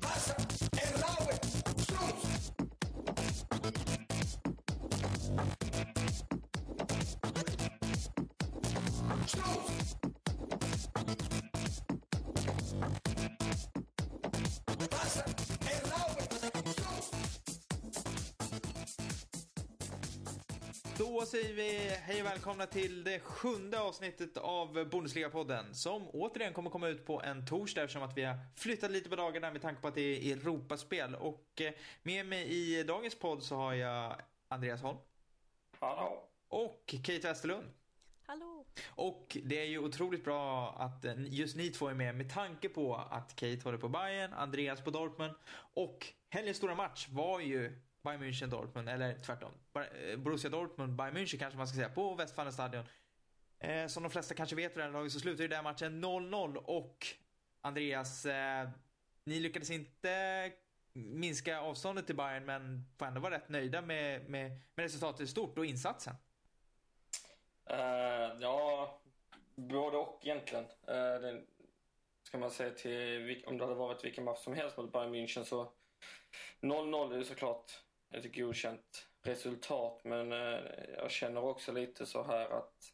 Passa. Då säger vi hej och välkomna till det sjunde avsnittet av Bundesliga-podden som återigen kommer komma ut på en torsdag eftersom att vi har flyttat lite på dagarna med tanke på att det är Europaspel. Och eh, med mig i dagens podd så har jag Andreas Holm Hallå. och Kate Westerlund. Hallå! Och det är ju otroligt bra att eh, just ni två är med med tanke på att Kate håller på Bayern, Andreas på Dortmund och helgens stora match var ju Bayern München Dortmund, eller tvärtom. Eh, Borussia Dortmund, Bayern München kanske man ska säga, på Westfalenstadion. Eh, som de flesta kanske vet vid det här laget så slutar ju den här matchen 0-0 och Andreas, eh, ni lyckades inte minska avståndet till Bayern men får ändå vara rätt nöjda med, med, med resultatet i stort och insatsen. Uh, ja, både och egentligen. Uh, det, ska man säga till om det hade varit vilken match som helst mot Bayern München så 0-0 är ju såklart ett godkänt resultat men eh, jag känner också lite så här att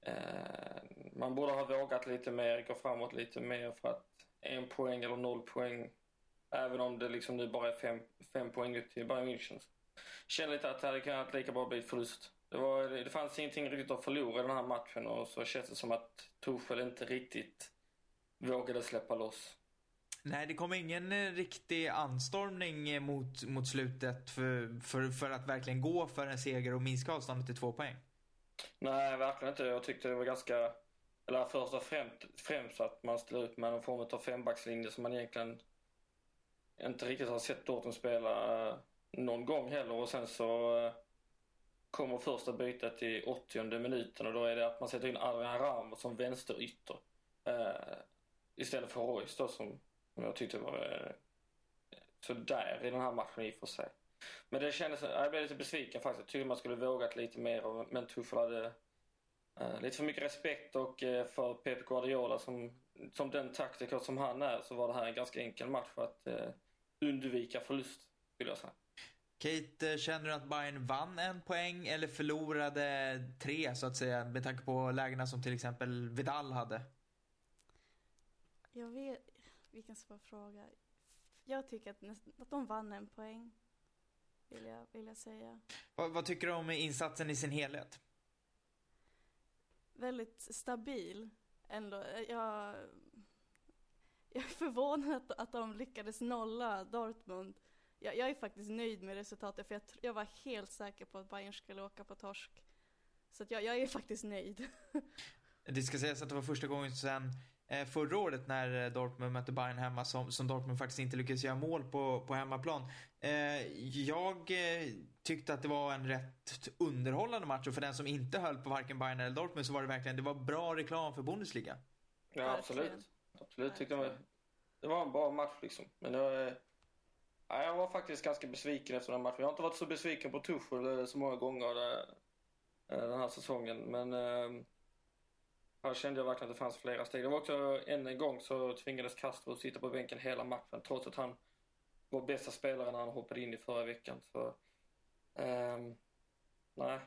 eh, man borde ha vågat lite mer, gå framåt lite mer för att en poäng eller noll poäng även om det liksom nu bara är fem, fem poäng ut till Bayern München. Känner lite att det hade kunnat lika bra bli förlust. Det, var, det fanns ingenting riktigt att förlora i den här matchen och så känns det som att Tuchel inte riktigt vågade släppa loss. Nej, det kom ingen eh, riktig anstormning eh, mot, mot slutet för, för, för att verkligen gå för en seger och minska avståndet till två poäng. Nej, verkligen inte. Jag tyckte det var ganska... Eller först och främst, främst att man ställer ut med någon form av fembackslinje som man egentligen inte riktigt har sett Dortmund spela eh, någon gång heller. Och sen så kommer första bytet i 80 minuten och då är det att man sätter in Adrian Ramos som vänsterytter. Uh, istället för Royce då som, som jag tyckte var eh, sådär i den här matchen i och för sig. Men det kändes, jag blev lite besviken faktiskt. Jag tyckte man skulle vågat lite mer men Tuchel hade eh, lite för mycket respekt och eh, för Pep Guardiola som, som den taktiker som han är så var det här en ganska enkel match för att eh, undvika förlust skulle jag säga. Kate, känner du att Bayern vann en poäng eller förlorade tre så att säga med tanke på lägena som till exempel Vidal hade? Jag vet... Vilken svår fråga. Jag tycker att, näst, att de vann en poäng. Vill jag, vill jag säga. Vad, vad tycker du om insatsen i sin helhet? Väldigt stabil ändå. Jag, jag är förvånad att, att de lyckades nolla Dortmund. Jag, jag är faktiskt nöjd med resultatet för jag, jag var helt säker på att Bayern skulle åka på torsk. Så jag, jag är faktiskt nöjd. Det ska sägas att det var första gången sedan förra året när eh, Dortmund mötte Bayern hemma som, som Dortmund faktiskt inte lyckades göra mål på, på hemmaplan. Eh, jag eh, tyckte att det var en rätt underhållande match och för den som inte höll på varken Bayern eller Dortmund så var det verkligen, det var bra reklam för Bundesliga. Ja, absolut. Absolut tyckte jag. Det var en bra match liksom. Men det var, eh, ja, jag var faktiskt ganska besviken efter den matchen. Jag har inte varit så besviken på Tuchel eh, så många gånger eh, eh, den här säsongen. Men här kände jag verkligen att det fanns flera steg. Det var också än en gång så tvingades Castro sitta på bänken hela matchen trots att han var bästa spelaren när han hoppade in i förra veckan. Så, um, nej.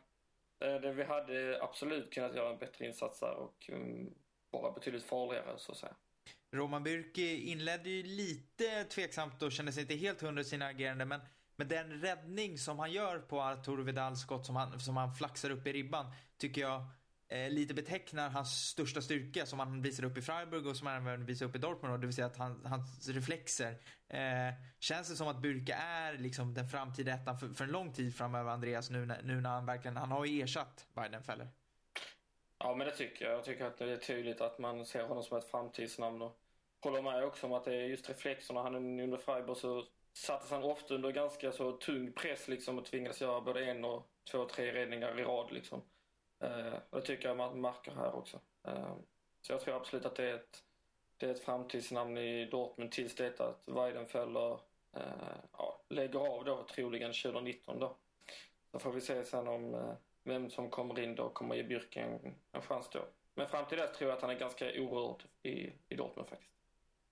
Det, Det, vi hade absolut kunnat göra en bättre insats där och um, vara betydligt farligare så att säga. Roman Bürki inledde ju lite tveksamt och kände sig inte helt hundra i sina agerande men men den räddning som han gör på Arturo Vidals skott som han, som han flaxar upp i ribban tycker jag eh, lite betecknar hans största styrka som han visar upp i Freiburg och som han även visar upp i Dortmund. Och det vill säga att han, hans reflexer. Eh, känns det som att Bürki är liksom den framtida ettan för, för en lång tid framöver Andreas nu, när- nu när han verkligen, han har ju ersatt Weidenfeller. Ja, men det tycker jag. Jag tycker att det är tydligt att man ser honom som ett framtidsnamn. Och håller med också om att det är just reflexerna. Han under Freiburg så sattes han ofta under ganska så tung press liksom och tvingades göra både en och två, tre räddningar i rad liksom. Eh, och det tycker jag man märker här också. Eh, så jag tror absolut att det är ett, det är ett framtidsnamn i Dortmund tills det att Weidenfeller eh, ja, lägger av då troligen 2019 då. Så får vi se sen om eh, vem som kommer in då och kommer ge Bürki en, en chans då. Men fram till dess tror jag att han är ganska orörd i, i Dortmund faktiskt.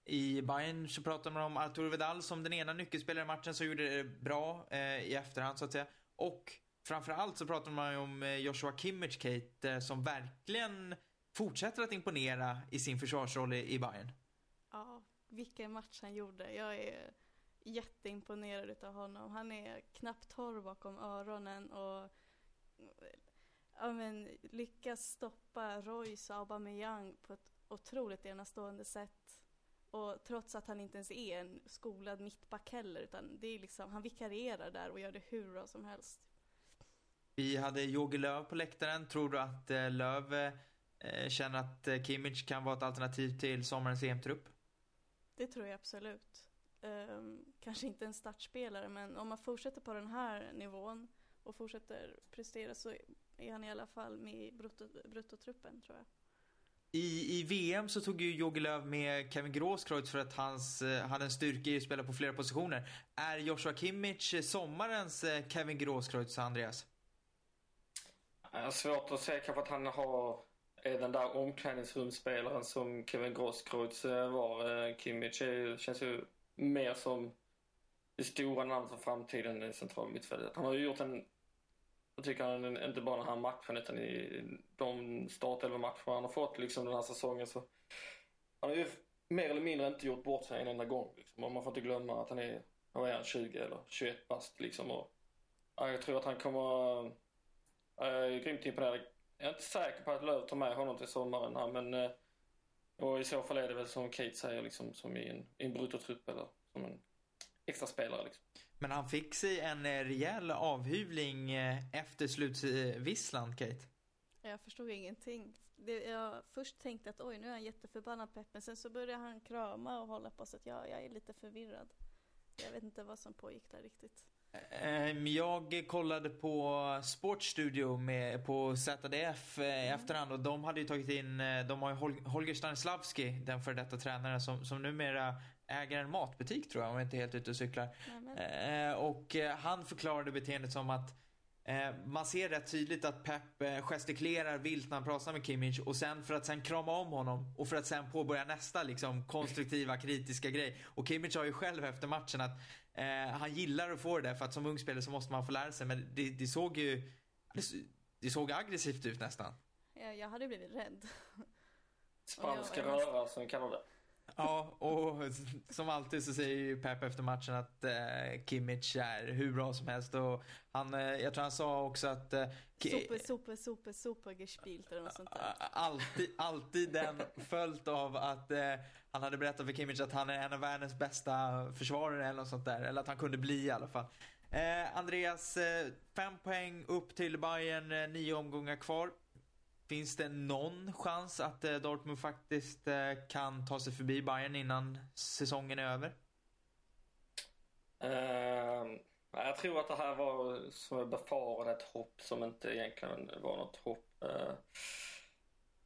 I Bayern så pratar man om Arturo Vidal som den ena nyckelspelaren i matchen som gjorde det bra eh, i efterhand så att säga. Och framförallt så pratar man ju om eh, Joshua Kimmich, Kate, eh, som verkligen fortsätter att imponera i sin försvarsroll i, i Bayern. Ja, vilken match han gjorde. Jag är jätteimponerad utav honom. Han är knappt torr bakom öronen och ja, men, lyckas stoppa Royce och Aubameyang på ett otroligt enastående sätt. Och trots att han inte ens är en skolad mittback heller, utan det är liksom, han vikarierar där och gör det hur bra som helst. Vi hade Jogi Löw på läktaren. Tror du att eh, Löw eh, känner att eh, Kimmich kan vara ett alternativ till sommarens EM-trupp? Det tror jag absolut. Um, kanske inte en startspelare, men om man fortsätter på den här nivån och fortsätter prestera så är han i alla fall med i brutto, bruttotruppen, tror jag. I, I VM så tog ju Jogi Löw med Kevin Grosskreutz för att hans eh, hade en styrka i att spela på flera positioner. Är Joshua Kimmich sommarens Kevin Grosskreutz, Andreas? Jag har svårt att säga kanske att han har, är den där omklädningsrumsspelaren som Kevin Grosskreutz var. Eh, Kimmich är, känns ju mer som det stora namnet för framtiden i central mittfältet. Han har ju gjort en, jag tycker han, inte bara den här matchen utan i de startelva-matcher han har fått liksom den här säsongen så han har ju mer eller mindre inte gjort bort sig en enda gång. Liksom. Och man får inte glömma att han är, vad är han, 20 eller 21 bast liksom. Och, ja, jag tror att han kommer jag är grymt imponerad. Jag är inte säker på att Löv tar med honom till sommaren här, men eh, och i så fall är det väl som Kate säger, liksom, som i en, i en bruttotrupp eller som en extra spelare. Liksom. Men han fick sig en eh, rejäl avhyvling eh, efter slutvisslan, Kate. Jag förstod ingenting. Det, jag först tänkte att oj, nu är han jätteförbannad pepp, men sen så började han krama och hålla på så att jag, jag är lite förvirrad. Jag vet inte vad som pågick där riktigt. Ehm, Jag kollade på Sportstudio med, på ZDF eh, i efterhand. Och de hade ju tagit in, eh, de har ju Hol- Holger Stanislavski, den före detta tränaren som, som numera äger en matbutik tror jag, om jag inte är helt ute och cyklar. Eh, och eh, han förklarade beteendet som att eh, man ser rätt tydligt att Pep eh, gestikulerar vilt när han pratar med Kimmich och sen för att sen krama om honom och för att sen påbörja nästa liksom konstruktiva kritiska grej. Och Kimmich har ju själv efter matchen att eh, han gillar att få det där för att som ung spelare så måste man få lära sig men det, det såg ju det, s- det såg aggressivt ut nästan. jag, jag hade blivit rädd. Spanska röra som vi kallar det. Ja, och som alltid så säger ju Pep efter matchen att eh, Kimmich är hur bra som helst och han, eh, jag tror han sa också att eh, Super, super, super, super gespielt eller något sånt där. Alltid, alltid den följt av att eh, han hade berättat för Kimmich att han är en av världens bästa försvarare eller något sånt där. Eller att han kunde bli i alla fall. Eh, Andreas, eh, fem poäng upp till Bayern, eh, nio omgångar kvar. Finns det någon chans att eh, Dortmund faktiskt eh, kan ta sig förbi Bayern innan säsongen är över? Uh, jag tror att det här var, som jag befarade, ett hopp som inte egentligen var något hopp. Uh,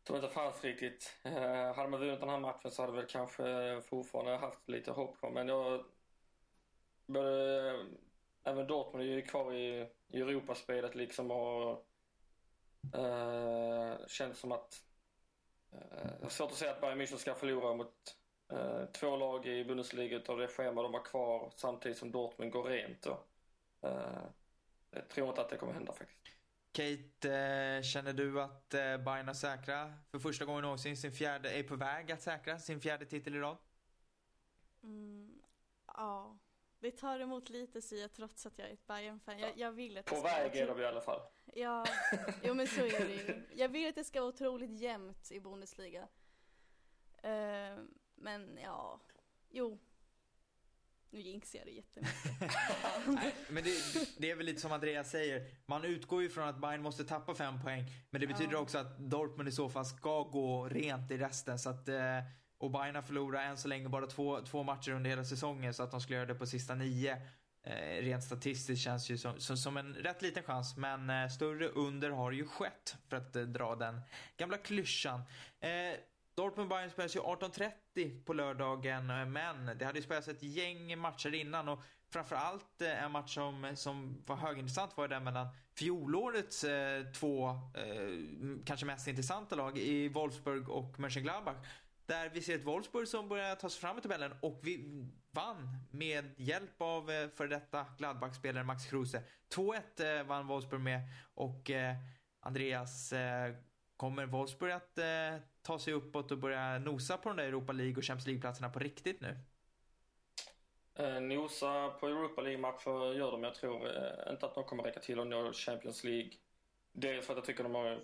som inte fanns riktigt. Uh, hade man vunnit den här matchen så hade väl kanske fortfarande haft lite hopp kvar. Men jag... Både, även Dortmund är ju kvar i, i Europaspelet liksom och uh, känns som att uh, svårt att säga att Bayern München ska förlora mot Eh, två lag i Bundesliga utav det schema de har kvar samtidigt som Dortmund går rent. Eh, jag tror inte att det kommer hända faktiskt. Kate, känner du att Bayern är säkra för första gången någonsin sin fjärde, är på väg att säkra sin fjärde titel i rad? Mm, ja, det tar emot lite jag trots att jag är ett Bayern-fan. Jag, jag vill att På väg är de i alla fall. Ja, jo men så är det ju. Jag vill att det ska vara otroligt jämnt i Bundesliga. Eh, men ja, jo. Nu jinxar jag det jättemycket. Nej, men det, det är väl lite som Andreas säger. Man utgår ju från att Bayern måste tappa fem poäng. Men det betyder Ja. också att Dortmund i så fall ska gå rent i resten. Så att, eh, och Bayern har förlorat än så länge bara två, två matcher under hela säsongen. Så att de skulle göra det på sista nio. Eh, rent statistiskt känns ju som, som, som en rätt liten chans. Men eh, större under har ju skett. För att eh, dra den gamla klyschan. Eh, Dortmund-Bayern spelas ju 18.30 på lördagen, eh, men det hade ju spelats ett gäng matcher innan och framförallt eh, en match som, som var högintressant var ju den mellan fjolårets eh, två, eh, kanske mest intressanta lag i Wolfsburg och Mönchengladbach. Där vi ser ett Wolfsburg som börjar ta sig fram i tabellen och vi vann med hjälp av eh, för detta Gladbach-spelare Max Kruse. 2-1 eh, vann Wolfsburg med och eh, Andreas, eh, kommer Wolfsburg att eh, ta sig uppåt och börja nosa på de där Europa League och Champions League-platserna på riktigt nu? Eh, nosa på Europa League-matcher gör de. Jag tror inte att de kommer räcka till att nå Champions League. Dels för att jag tycker de har,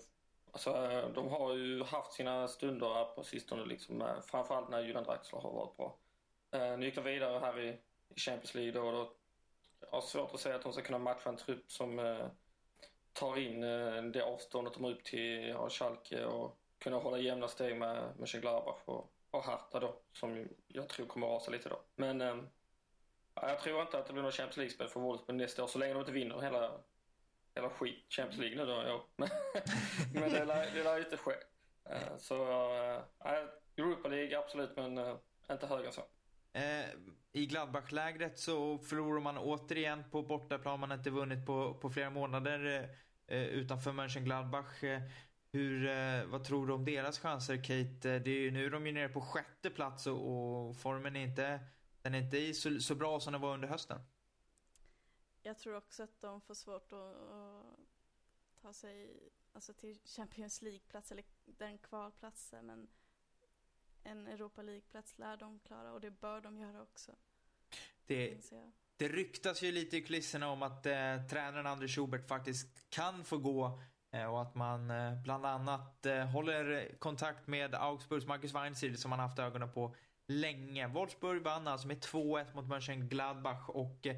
alltså, de har ju haft sina stunder här på sistone, liksom, framförallt när Julian Draxler har varit bra. Eh, nu gick de vidare här i, i Champions League då, och då. Jag har svårt att säga att de ska kunna matcha en trupp som eh, tar in eh, det avståndet de har upp till ja, Schalke och kunna hålla jämna steg med Mönchengladbach och, och Hertha då, som jag tror kommer rasa lite då. Men eh, jag tror inte att det blir något Champions League-spel för Wolfsburg nästa år, så länge de inte vinner hela, hela skit Champions League nu då. Ja. men det lär, det lär ju inte ske. Eh, så eh, Europa League, absolut, men eh, inte högre än så. Eh, I Gladbach-lägret så förlorar man återigen på bortaplan. Man har inte vunnit på, på flera månader eh, eh utanför Mönchengladbach. Eh, hur, eh, vad tror du om deras chanser, Kate? Eh, det är ju, nu är de ju nere på sjätte plats och, och formen är inte, den är inte i så, så bra som den var under hösten. Jag tror också att de får svårt att, att ta sig alltså till Champions League-plats eller den kvalplatsen. Men en Europa League-plats lär de klara och det bör de göra också. Det. Det ryktas ju lite i kulisserna om att eh, tränaren Anders Schubert faktiskt kan få gå eh, och att man eh, bland annat eh, håller kontakt med Augsburgs Marcus Weinziel som man haft ögonen på länge. Wolfsburg vann alltså med 2-1 mot Mönchengladbach och eh,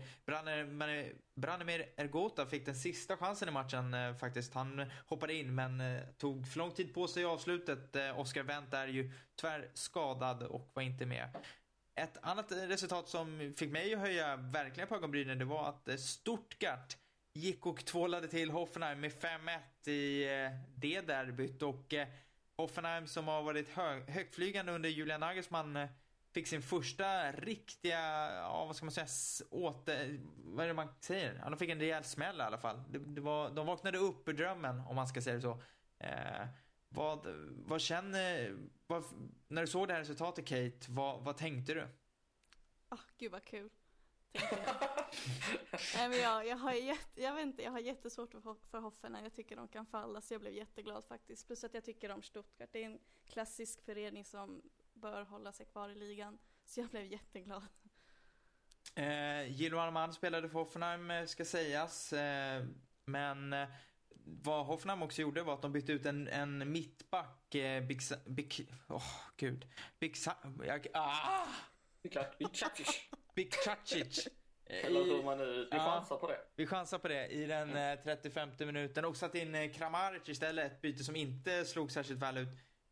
Branimir, Ergota fick den sista chansen i matchen eh, faktiskt. Han hoppade in men eh, tog för lång tid på sig i avslutet. Oscar Wendt är ju tyvärr skadad och var inte med. Ett annat resultat som fick mig att höja verkligen på ögonbrynen det var att Stuttgart gick och tvålade till Hoffenheim med 5-1 i det derbyt och Hoffenheim som har varit hög, högtflygande under Julian Nagelsmann eh, fick sin första riktiga, ja vad ska man säga, åter, vad är det man säger? Ja, de fick en rejäl smäll i alla fall. Det, det var, de vaknade upp ur drömmen om man ska säga det så. Eh, vad, vad känner, vad, när du såg det här resultatet Kate, vad, vad tänkte du? Oh, gud vad kul. jag. Nej, men jag, jag, har jätte, jag, vet inte, jag har jättesvårt för, för Hoffenheim. Jag tycker de kan falla så jag blev jätteglad faktiskt. Plus att jag tycker om Stuttgart. Det är en klassisk förening som bör hålla sig kvar i ligan. Så jag blev jätteglad. Eh, Gillo Alman spelade för Hoffenheim eh, ska sägas. Eh, men eh, vad Hoffenheim också gjorde var att de bytte ut en, en mittback. Eh, Big, Sa- Big, åh gud. Big, Sa- jag, ah, Vilka- Big Cacic. Eh, Eller hur man nu, vi Ja. chansar på det. Vi chansar på det i den eh, 35 minuten och satt in eh, Kramaric istället. Ett byte som inte slog särskilt väl ut.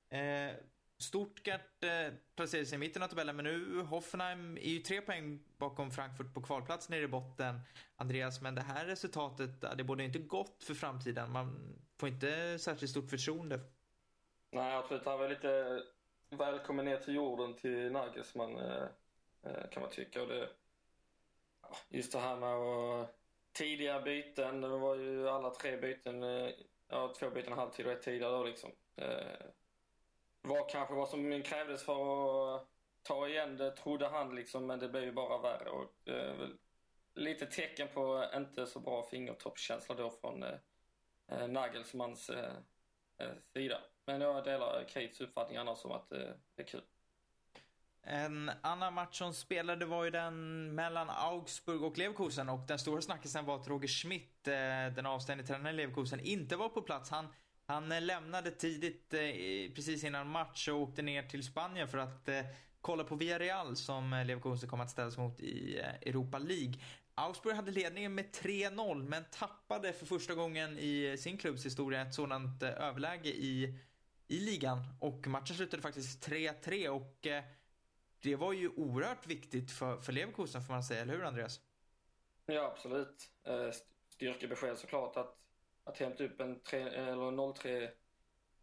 Eh, Stuttgart eh, placerade sig i mitten av tabellen men nu Hoffenheim är ju tre poäng bakom Frankfurt på kvalplats nere i botten. Andreas, men det här resultatet, det borde inte gott för framtiden. Man får inte särskilt stort förtroende. Nej, absolut. Han var lite välkommen ner till jorden till Nagelsmann eh, eh, kan man tycka. Och det, just det här med att tidiga byten. Det var ju alla tre byten, eh, ja, två byten halvtid och ett tidigare då liksom. Eh, var kanske vad som krävdes för att ta igen det, trodde han liksom, men det blev ju bara värre. Och, eh, väl lite tecken på inte så bra fingertoppskänsla då från eh, eh Nagelsmans eh, eh, sida. Men jag delar Kates uppfattning annars om att eh, det är kul. En annan match som spelade var ju den mellan Augsburg och Leverkusen och den stora snackisen var att Roger Schmidt, eh, den avstängde tränaren i Leverkusen, inte var på plats. Han, han eh, lämnade tidigt, eh, precis innan match och åkte ner till Spanien för att eh, kolla på Villarreal som Leverkusen kommer att ställas mot i Europa League. Augsburg hade ledningen med 3-0 men tappade för första gången i sin klubbs historia ett sådant överläge i, i ligan. Och matchen slutade faktiskt 3-3 och det var ju oerhört viktigt för, för Leverkusen får man säga, eller hur Andreas? Ja, absolut. Styrkebesked såklart att, att hämta upp en 3, eller 03,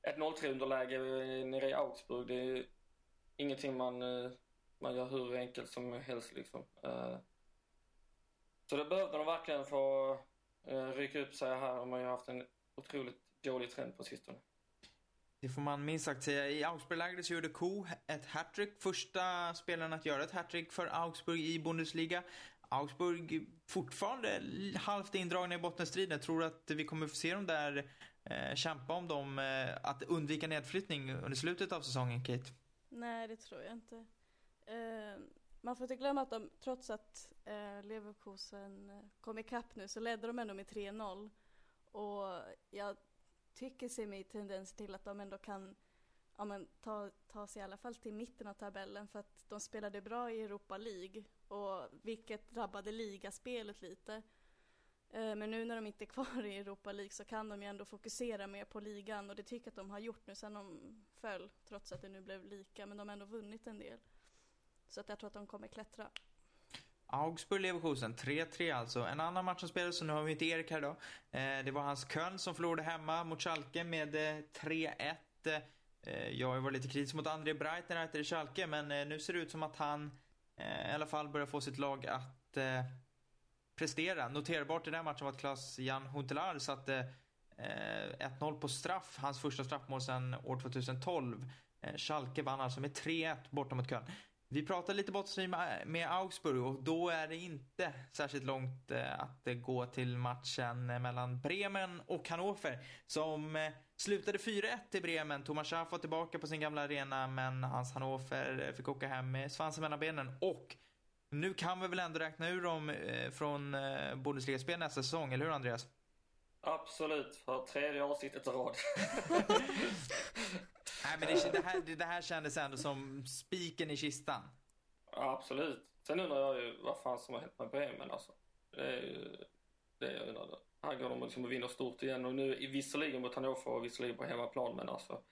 ett 0-3 underläge nere i Augsburg. Det är ju ingenting man, eh, man gör hur enkelt som helst liksom. Eh, så det behövde de verkligen få eh, rycka upp sig här. De har ju haft en otroligt dålig trend på sistone. Det får man minst sagt säga. I Augsburg-lägret så gjorde Ko ett hattrick. Första spelaren att göra ett hattrick för Augsburg i Bundesliga. Augsburg fortfarande halvt indragna i bottenstriden. Tror du att vi kommer få se dem där eh, kämpa om dem, eh, att undvika nedflyttning under slutet av säsongen, Kate? Nej, det tror jag inte. Eh, man får inte glömma att de, trots att eh, Leverkusen kom ikapp nu, så ledde de ändå med 3-0. Och jag tycker sig mig tendenser till att de ändå kan ja, men, ta, ta sig i alla fall till mitten av tabellen för att de spelade bra i Europa League och vilket drabbade ligaspelet lite. Eh, men nu när de inte är kvar i Europa League så kan de ju ändå fokusera mer på ligan och det tycker jag att de har gjort nu sen de föll trots att det nu blev lika men de har ändå vunnit en del. Så att jag tror att de kommer klättra. Augsburg-Leverkusen, 3-3 alltså. En annan match som spelades, så nu har vi inte Erik här då. Eh, det var hans Köln som förlorade hemma mot Schalke med eh, 3-1. Jag har ju varit lite kritisk mot André Breitner här i Schalke, men nu ser det ut som att han eh, i alla fall börjar få sitt lag att eh, prestera. Noterbart i den här matchen var att Klas-Jan Huntelaar satte eh, 1-0 på straff, hans första straffmål sedan år 2012. Eh, Schalke vann alltså med 3-1 borta mot Köln. Vi pratade lite bottenstrid med, med Augsburg och då är det inte särskilt långt eh, att eh, gå till matchen eh, mellan Bremen och Hannover som eh, slutade 4-1 i Bremen. Thomas Schaff var tillbaka på sin gamla arena men hans Hannover eh, fick åka hem med svansen mellan benen och nu kan vi väl ändå räkna ur dem eh, från eh, Bundesliga-spel nästa säsong, eller hur Andreas? Absolut, för tredje avsnittet i rad. Nej men det, det, här, det, det här kändes ändå som spiken i kistan. Ja, absolut. Sen undrar jag ju vad fan som har hänt med Bremen alltså. Det är ju det jag undrar. Här går de liksom och vinner stort igen och nu visserligen mot Hannover och visserligen på hemmaplan men alltså.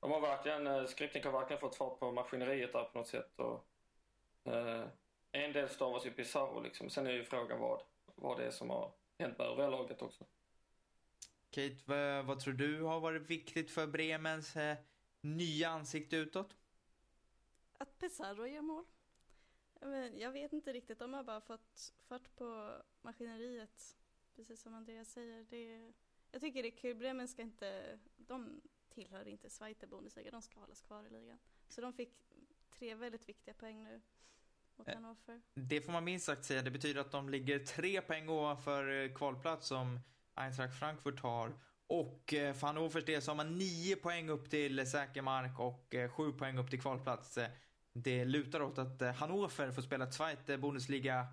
De har verkligen, eh, Skripnik har verkligen fått fart på maskineriet där på något sätt och eh, en del stavas ju Pizarro liksom. Sen är ju frågan vad, vad det är som har hänt med övriga laget också. Kate, vad, vad tror du har varit viktigt för Bremens eh, nya ansikte utåt? Att Pesaro gör mål. Jag vet, jag vet inte riktigt, de har bara fått fart på maskineriet. Precis som Andreas säger. Det, jag tycker det är kul, Bremen ska inte, de tillhör inte Zweite Bundesliga, de ska hållas kvar i ligan. Så de fick tre väldigt viktiga poäng nu mot Eh. Hannover. Det får man minst sagt säga. Det betyder att de ligger tre poäng ovanför eh, kvalplats som Eintracht Frankfurt har. Och för Hannovers del så har man nio poäng upp till eh, säker mark och eh, sju poäng upp till kvalplats. Eh, det lutar åt att eh, Hannover får spela Zweite Bundesliga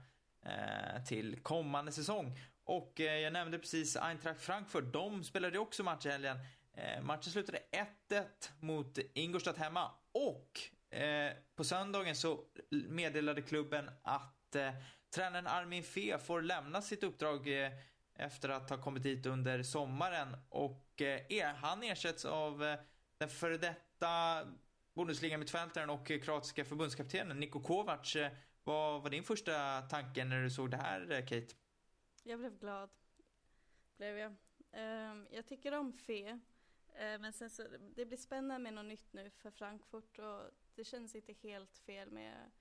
till kommande säsong. Och jag nämnde precis Eintracht Frankfurt. De spelade också match i helgen. Matchen slutade 1-1 mot Ingolstadt hemma. Och på söndagen så meddelade klubben att tränaren Armin Fee får lämna sitt uppdrag efter att ha kommit hit under sommaren. Och eh, han ersätts av eh, den före detta Bundesliga-mittfältaren och eh, kroatiska förbundskaptenen Niko Kovac. Eh, vad var din första tanke när du såg det här, eh, Kate? Jag blev glad. Blev jag. Ehm, jag tycker om Fe. Men sen så, det blir spännande med något nytt nu för Frankfurt och det känns inte helt fel med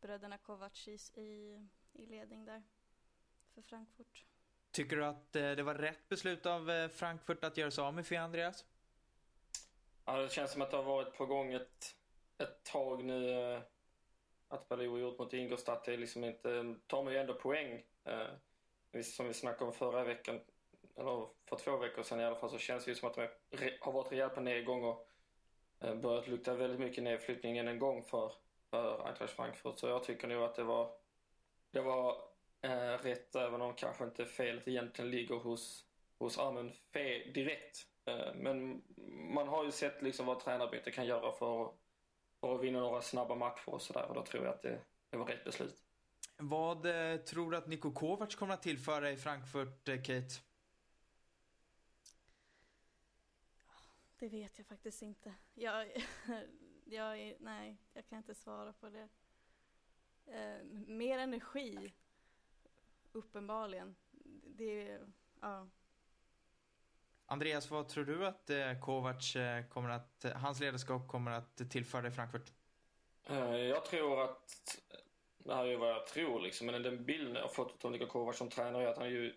bröderna Kovacis i, i ledning där för Frankfurt. Tycker du att eh, det var rätt beslut av eh, Frankfurt att göra sig av med Fia Andreas? Ja, det känns som att det har varit på gång ett, ett tag nu. Eh, att Baloo gjort mot Ingolstadt det är liksom inte, tar man ju ändå poäng. Som vi snackade om förra veckan, eller för två veckor sedan i alla fall, så känns det ju som att de har varit rejält på nedgång och börjat lukta väldigt mycket nedflyttning än en gång för, för Eintracht Frankfurt. Så jag tycker nog att det var, det var eh, rätt, även om kanske inte felet egentligen ligger hos, hos Armen Fe direkt. Eh, Men man har ju sett liksom vad tränarbyte kan göra för, att- för att vinna några snabba matcher och sådär och då tror jag att det, det var rätt beslut. Vad eh, tror du att Niko Kovac kommer att tillföra i Frankfurt, eh, Kate? Det vet jag faktiskt inte. Jag, jag är, nej, jag kan inte svara på det. Eh, mer energi, uppenbarligen. Det, ja. Andreas, vad tror du att eh, Kovac eh, kommer att, eh, hans ledarskap kommer att tillföra i Frankfurt? Jag tror att, det här är ju vad jag tror liksom, men den bilden jag har fått av Niko Kovac som tränare är att han är ju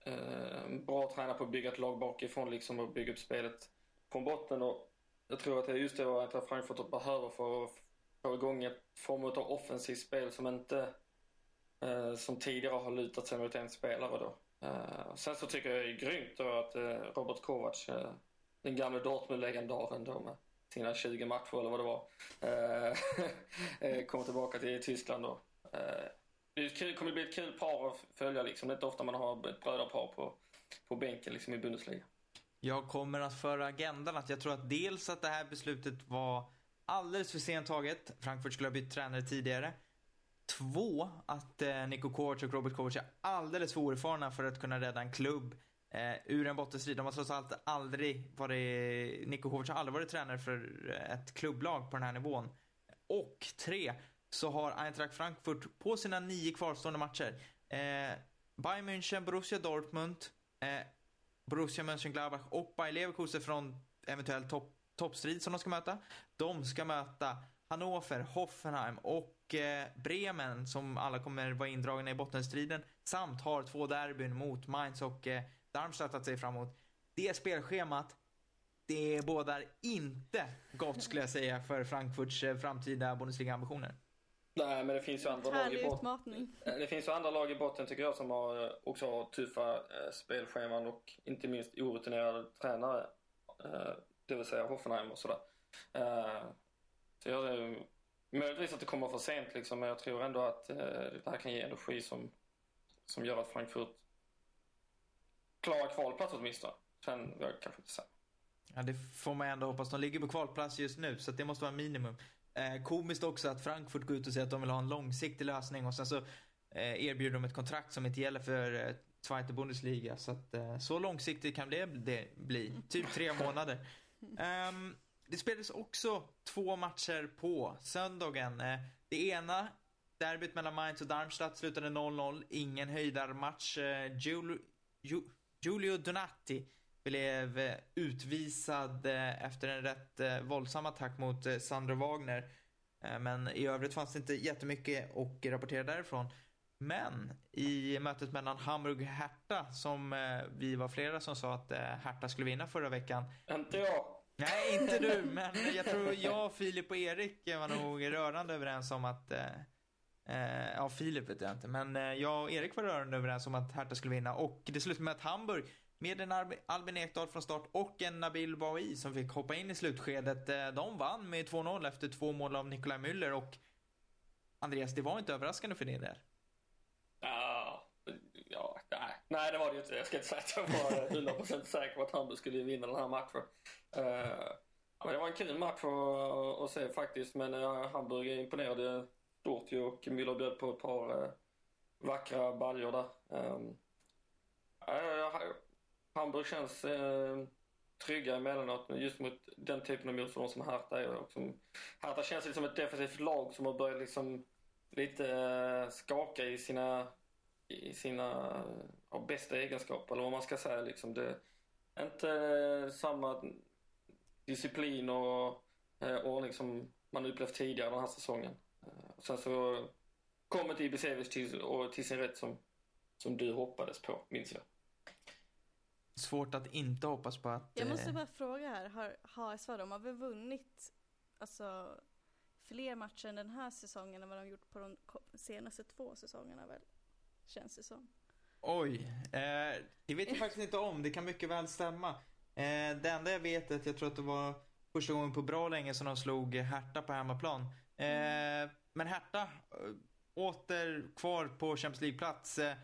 en bra tränare på att bygga ett lag bakifrån liksom och bygga upp spelet från botten och jag tror att det är just det vad Frankfurt behöver för att få igång ett form av offensivt spel som inte eh, som tidigare har lutat sig mot en spelare då. Eh, sen så tycker jag det är grymt då att eh, Robert Kovac, eh, den gamle Dortmund-legendaren då med sina 20 matcher eller vad det var, eh, kommer tillbaka till Tyskland då. Det kul, kommer bli ett kul par att följa liksom. Det är inte ofta man har ett brödrapar på, på bänken liksom i Bundesliga. Jag kommer att föra agendan att jag tror att dels att det här beslutet var alldeles för sent taget. Frankfurt skulle ha bytt tränare tidigare. Två, att eh, Niko Kovac och Robert Kovac är alldeles för oerfarna för att kunna rädda en klubb eh, ur en bottenstrid. De har trots allt aldrig varit, Niko Kovac har aldrig varit tränare för ett klubblag på den här nivån. Och tre, så har Eintracht Frankfurt på sina nio kvarstående matcher eh, Bayern München, Borussia Dortmund, eh, Borussia Mönchengladbach och Bayer Leverkusen från eventuell topp, toppstrid som de ska möta. De ska möta Hannover, Hoffenheim och eh, Bremen som alla kommer vara indragna i bottenstriden samt har två derbyn mot Mainz och eh, Darmstadt att se fram emot. Det spelschemat, det bådar inte gott skulle jag säga för Frankfurts eh, framtida Bundesliga-ambitioner. Nej, men det finns ju andra lag i botten. Det finns ju andra lag i botten tycker jag som har, också har tuffa eh, spelscheman och inte minst orutinerade tränare. Eh, det vill säga Hoffenheim och sådär. Eh, så jag, eh, möjligtvis att det kommer för sent liksom, men jag tror ändå att eh, det här kan ge energi som, som gör att Frankfurt klarar kvalplats åtminstone. Sen vågar jag kanske inte säga. Ja, det får man ändå hoppas. De ligger på kvalplats just nu, så det måste vara minimum. Eh, komiskt också att Frankfurt går ut och säger att de vill ha en långsiktig lösning och sen så eh, erbjuder de ett kontrakt som inte gäller för eh, Zweite Bundesliga. Så att eh, så långsiktigt kan det, det bli. Typ tre månader. Ehm, det spelades också två matcher på söndagen. Eh, det ena, derbyt mellan Mainz och Darmstadt, slutade 0-0. Ingen höjdarmatch. Eh, Giulio, Giulio Donati blev eh, utvisad efter en rätt våldsam attack mot Sandro Wagner. Men i övrigt fanns det inte jättemycket att rapportera därifrån. Men i mötet mellan Hamburg och Hertha, som vi var flera som sa att Hertha skulle vinna förra veckan. Inte jag. Nej, inte du, men jag tror jag, Filip och Erik var nog rörande överens om att eh, eh ja, Filip vet jag inte, men eh, jag och Erik var rörande överens om att Hertha skulle vinna och det slutade med att Hamburg med en Albin Ekdal från start och en Nabil Bahoui som fick hoppa in i slutskedet. Eh, de vann med 2-0 efter två mål av Nikolaj Müller och Andreas, det var inte överraskande för din del. Ja, nej. nej, det var det ju inte. Jag ska inte säga att jag var 100% säker på att Hamburg skulle vinna den här matchen. Uh, men det var en kul match att, att se faktiskt, men uh, Hamburg imponerade stort ju och Müller bjöd på ett par uh, vackra baljor där. Um, uh, Hamburg känns uh, trygga emellanåt just mot den typen av motståndare som Hertha är. Och som, Hertha känns lite som ett defensivt lag som har börjat liksom lite skaka i sina, i sina ja, bästa egenskaper, eller vad man ska säga. Liksom. Det är inte samma disciplin och eh, ordning som man upplevt tidigare den här säsongen. Eh, sen så kommer Ibisevic till, och till sin rätt som, som du hoppades på, minns jag. Svårt att inte hoppas på att... Jag måste eh, bara fråga här, har har väl vunnit alltså, fler matcher den här säsongen än vad de gjort på de senaste två säsongerna väl? Känns det som. Oj, eh, det vet jag faktiskt inte om. Det kan mycket väl stämma. Eh, det enda jag vet är att jag tror att det var första gången på bra länge som de slog Hertha på hemmaplan. Eh, men Hertha, eh, åter kvar på Champions League-plats. Eh,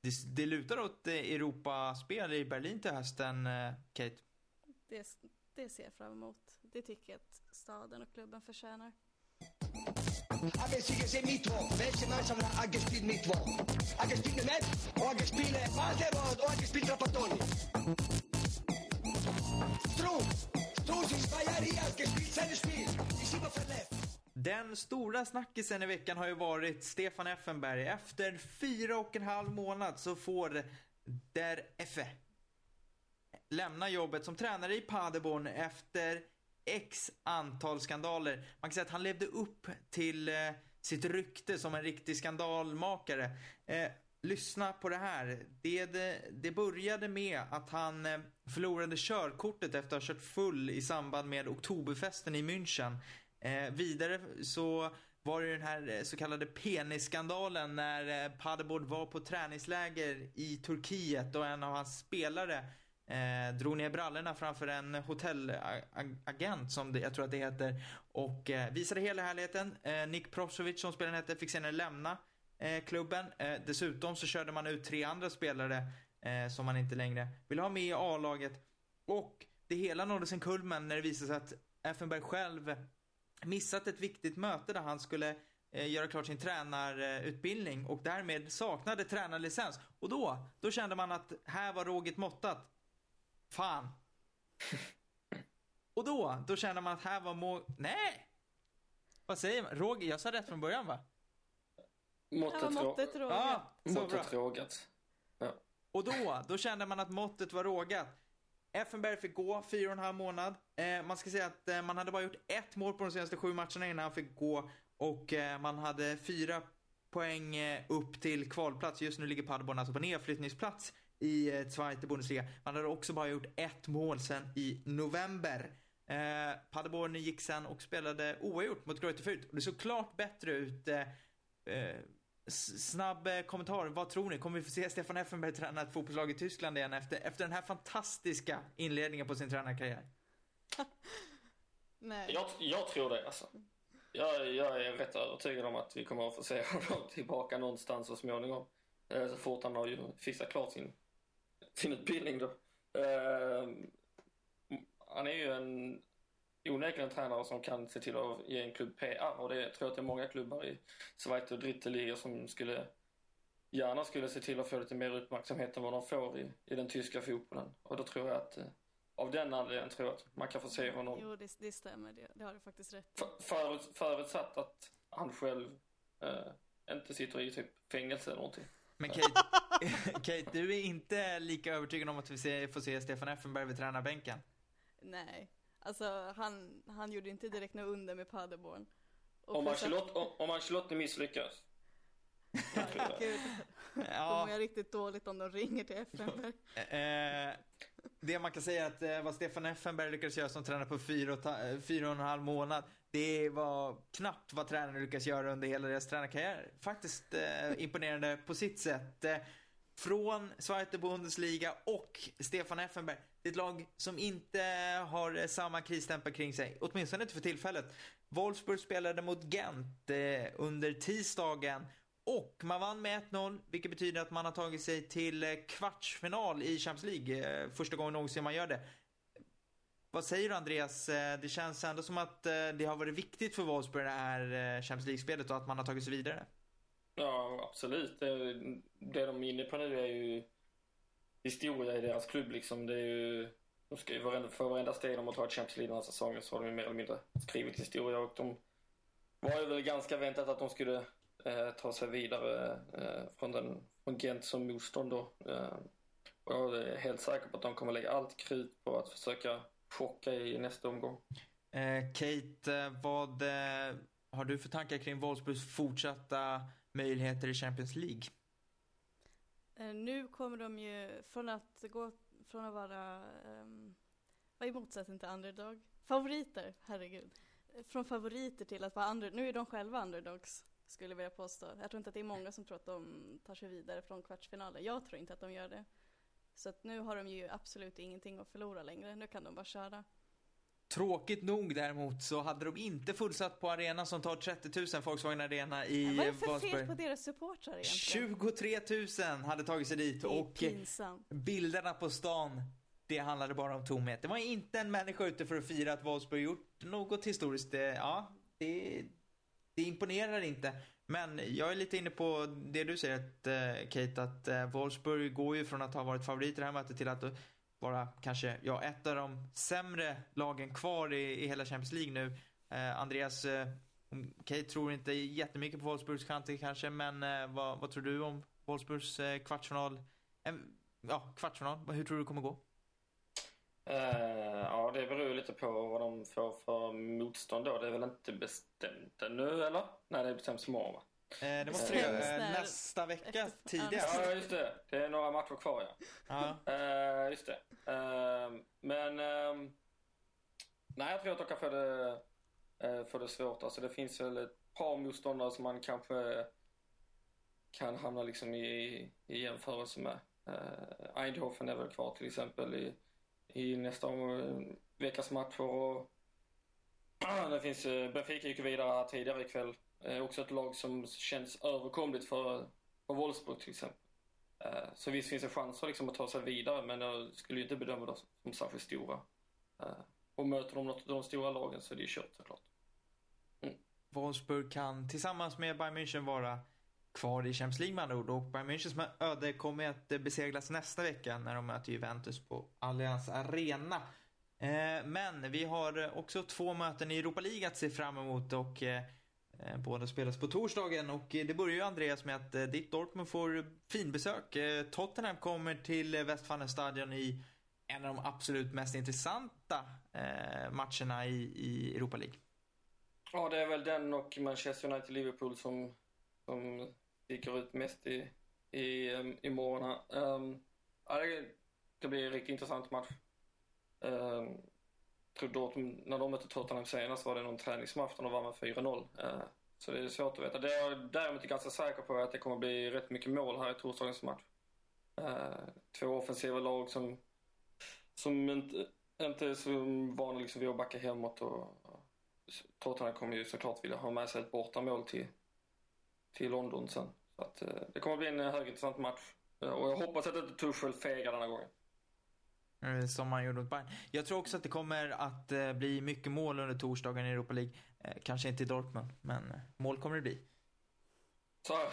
det, det lutar åt eh, Europaspel i Berlin till hösten, Kate. Det, det ser jag fram emot. Det tycker jag att staden och klubben förtjänar. Habe sie gesehen Mittwoch. Welche Mannschaft hat gespielt Mittwoch? Hat gespielt Net? Oder hat gespielt Waldeborg? Oder hat gespielt Trapattoni? Struß! Struß ist zwei Jahre hier, hat gespielt sein Spiel. Ist immer verletzt. Den stora snackisen i veckan har ju varit Stefan Effenberg. Efter fyra och en halv månad så får Der Effe lämna jobbet som tränare i Paderborn efter x antal skandaler. Man kan säga att han levde upp till eh, sitt rykte som en riktig skandalmakare. Eh, lyssna på det här. Det, det, det började med att han eh, förlorade körkortet efter att ha kört full i samband med oktoberfesten i München. Eh, vidare så var det den här eh, så kallade penisskandalen när eh, Paderborn var på träningsläger i Turkiet och en av hans spelare eh, drog ner brallorna framför en hotellagent som det, jag tror att det heter och eh, visade hela härligheten. Eh, Nick Prosovic som spelaren hette fick senare lämna eh, klubben. Eh, dessutom så körde man ut tre andra spelare eh, som man inte längre ville ha med i A-laget. Och det hela nådde sin kulmen när det visade sig att Effenberg själv missat ett viktigt möte där han skulle eh, göra klart sin tränarutbildning och därmed saknade tränarlicens. Och då, då kände man att här var råget måttat. Fan. Och då, då kände man att här var må... Nej! Vad säger man? Roger, jag sa rätt från början va? Måttet, rågat. Ja, måttet rågat. Ja. Och då, då kände man att måttet var rågat. Effenberg fick gå fyra och en halv månad. Eh, man ska säga att eh, man hade bara gjort ett mål på de senaste sju matcherna innan han fick gå. Och eh, man hade fyra poäng eh, upp till kvalplats. Just nu ligger Paderborn alltså på nedflyttningsplats i eh, Zweite Bundesliga. Man hade också bara gjort ett mål sen i november. Eh, Paderborn gick sen och spelade oavgjort mot Greuther Fürth. Det såg klart bättre ut. Eh, eh, snabb eh, kommentar. Vad tror ni? Kommer vi få se Stefan Effenberg träna ett fotbollslag i Tyskland igen efter, efter den här fantastiska inledningen på sin tränarkarriär? Nej. Jag, jag tror det alltså. Jag, jag är rätt övertygad om att vi kommer att få se honom tillbaka någonstans så småningom. Så fort han har ju fixat klart sin, sin utbildning då. Eh, Han är ju en onekligen en tränare som kan se till att ge en klubb PR och det tror jag att det är många klubbar i Zweite och Dritte Liga som skulle gärna skulle se till att få lite mer uppmärksamhet än vad de får i, i den tyska fotbollen. Och då tror jag att eh, av den anledningen tror jag att man kan få se honom Jo, det, det stämmer. Det, det har du faktiskt rätt i. För- Förut, förutsatt att han själv eh, inte sitter i typ fängelse eller någonting. Men Kate, Kate, du är inte lika övertygad om att vi får se Stefan Effenberg vid tränarbänken? Nej. Alltså, han, han gjorde inte direkt något under med Paderborn. Och Om plus att- Ancelotti, om, om Ancelotti misslyckas. Herregud. Då Ja, mår jag riktigt dåligt om de ringer till Effenberg. eh, det man kan säga är att eh, vad Stefan Effenberg lyckades göra som tränare på fyra och, ta, eh, fyra och en halv månad, det var knappt vad tränaren lyckas göra under hela deras tränarkarriär. Faktiskt eh, imponerande på sitt sätt. Eh, från Zweite Bundesliga och Stefan Effenberg. Det är ett lag som inte har eh, samma krisstämpel kring sig. Åtminstone inte för tillfället. Wolfsburg spelade mot Gent eh, under tisdagen och man vann med 1-0, vilket betyder att man har tagit sig till eh, kvartsfinal i Champions League. Eh, första gången någonsin man gör det. Vad säger du Andreas? Eh, det känns ändå som att eh, det har varit viktigt för Wolfsburg det här eh, Champions League-spelet och att man har tagit sig vidare. Ja, absolut. Det, det de är inne på nu är ju historia i deras klubb liksom. Det är ju, de ska ju varenda, för varenda steg de har tagit Champions League den här säsongen så har de ju mer eller mindre skrivit historia och de var ju väl ganska väntat att de skulle eh, ta sig vidare eh, från, den, från Gent som motstånd då. Eh, och jag är helt säker på att de kommer lägga allt krut på att försöka chocka i nästa omgång. Eh, Kate, eh, vad eh, har du för tankar kring Wolfsburgs fortsatta möjligheter i Champions League? Eh, Nu kommer de ju från att gå från att vara, um, vad är motsatsen till underdog? Favoriter, herregud. Från favoriter till att vara under, nu är de själva underdogs, skulle jag vilja påstå. Jag tror inte att det är många som tror att de tar sig vidare från kvartsfinalen. Jag tror inte att de gör det. Så att nu har de ju absolut ingenting att förlora längre. Nu kan de bara köra. Tråkigt nog däremot så hade de inte fullsatt på arenan som tar 30 000, Volkswagen Arena i Vad är det för fel på deras supportrar egentligen? 23 000 hade tagit sig dit och pinsamt. bilderna på stan, det handlade bara om tomhet. Det var inte en människa ute för att fira att Wolfsburg gjort något historiskt. Ja, det, det imponerar inte. Men jag är lite inne på det du säger att, eh, Kate, att eh, Wolfsburg går ju från att ha varit favorit i det här mötet till att vara kanske, ja, ett av de sämre lagen kvar i, i hela Champions League nu. Eh, Andreas, eh, Kate tror inte jättemycket på Wolfsburgs chanser kanske, men eh, vad, vad tror du om Wolfsburgs eh, kvartsfinal? Eh, ja, kvartsfinal. Hur tror du det kommer gå? Eh, ja, det beror lite på vad de får för motstånd då. Det är väl inte bestämt ännu, eller? Nej, det är bestämt imorgon, va? Eh, det måste Strängs det eh, nästa vecka efter- tidigast. Ja, just det. Det är några matcher kvar, ja. Eh, just det. Eh, men... ehm, nej, jag tror att de kan få det, uh, få det svårt. Alltså, det finns väl ett par motståndare som man kanske kan hamna liksom i, i jämförelse med. Uh, Eindhoven är väl kvar till exempel i, i nästa eh, veckas matcher. Och det finns, eh, Benfica gick ju vidare här tidigare ikväll. Eh, också ett lag som känns överkomligt för, för Wolfsburg till exempel. Så visst finns det chanser liksom att ta sig vidare men jag skulle inte bedöma dem som särskilt stora. Och möter de något av de stora lagen så är det ju kört såklart. Mm. Wolfsburg kan tillsammans med Bayern München vara kvar i Champions League med andra ord. Och Bayern Münchens öde kommer att beseglas nästa vecka när de möter Juventus på Allianz Arena. Eh, men vi har också två möten i Europa League att se fram emot och eh, eh, båda spelas på torsdagen. Och det börjar ju Andreas med att ditt Dortmund får finbesök. Tottenham kommer till Westfalenstadion i en av de absolut mest intressanta matcherna i, i Europa League. Ja, det är väl den och Manchester United-Liverpool som, som sticker ut mest i, i, um, i morgon här. Um, ja, det, det blir en riktigt intressant match. Um, tror Dortmund, när de mötte Tottenham senast var det någon träningsmatch där de vann med 4-0. Uh, eh, så det är svårt att veta. Det är jag däremot ganska säker på att det kommer bli rätt mycket mål här i torsdagens match. Uh, två offensiva lag som, som inte, inte är så vana liksom vid att backa hemåt och Tottenham kommer ju såklart vilja ha med sig ett bortamål till, till London sen. Så att, eh, det kommer bli en eh, högintressant match. Eh, Och jag hoppas att inte Tuchel fegar denna gången. Som man gjorde mot Bayern. Jag tror också att det kommer att bli mycket mål under torsdagen i Europa League. Kanske inte i Dortmund, men mål kommer det bli. Så,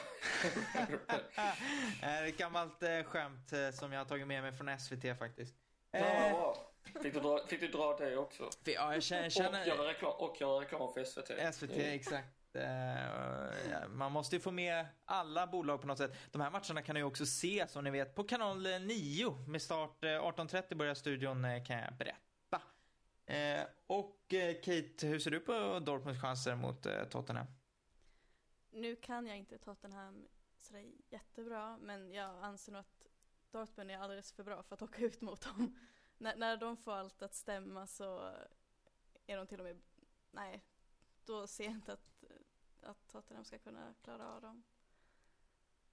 Eh, Ett gammalt skämt som jag har tagit med mig från SVT faktiskt. ja. Fick du, dra, fick du dra det också? ja, jag känner... Och känner göra reklam, och göra reklam för SVT. SVT, exakt. Eh, man måste ju få med alla bolag på något sätt. De här matcherna kan ni ju också se, som ni vet, på kanal 9. Med start eh, 18.30 börjar studion, eh, kan jag berätta. Och Kate, hur ser du på Dortmunds chanser mot Tottenham? Nu kan jag inte Tottenham sådär jättebra, men jag anser nog att Dortmund är alldeles för bra för att åka ut mot dem. när, när de får allt att stämma så är de till och med, nej, då ser jag inte att, att Tottenham ska kunna klara av dem.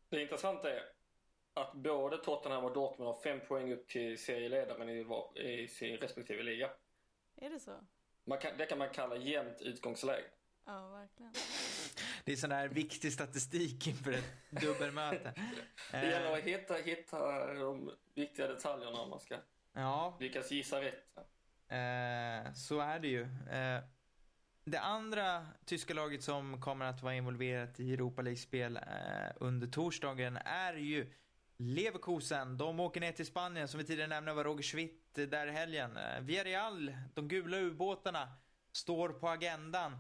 Det intressanta är att både Tottenham och Dortmund har fem poäng upp till serieledaren i, i sin respektive liga. Är det så? Man kan, det kan man kalla jämnt utgångsläge. Ja, verkligen. Det är sån här viktig statistik inför ett dubbelmöte. Det gäller att hitta, hitta de viktiga detaljerna om man ska Ja, lyckas gissa rätt. Eh, så är det ju. Eh, det andra tyska laget som kommer att vara involverat i Europa League-spel eh, under torsdagen är ju Leverkusen. De åker ner till Spanien, som vi tidigare nämnde var Roger Schwitt där i helgen. Eh, Villarreal, de gula ubåtarna, står på agendan.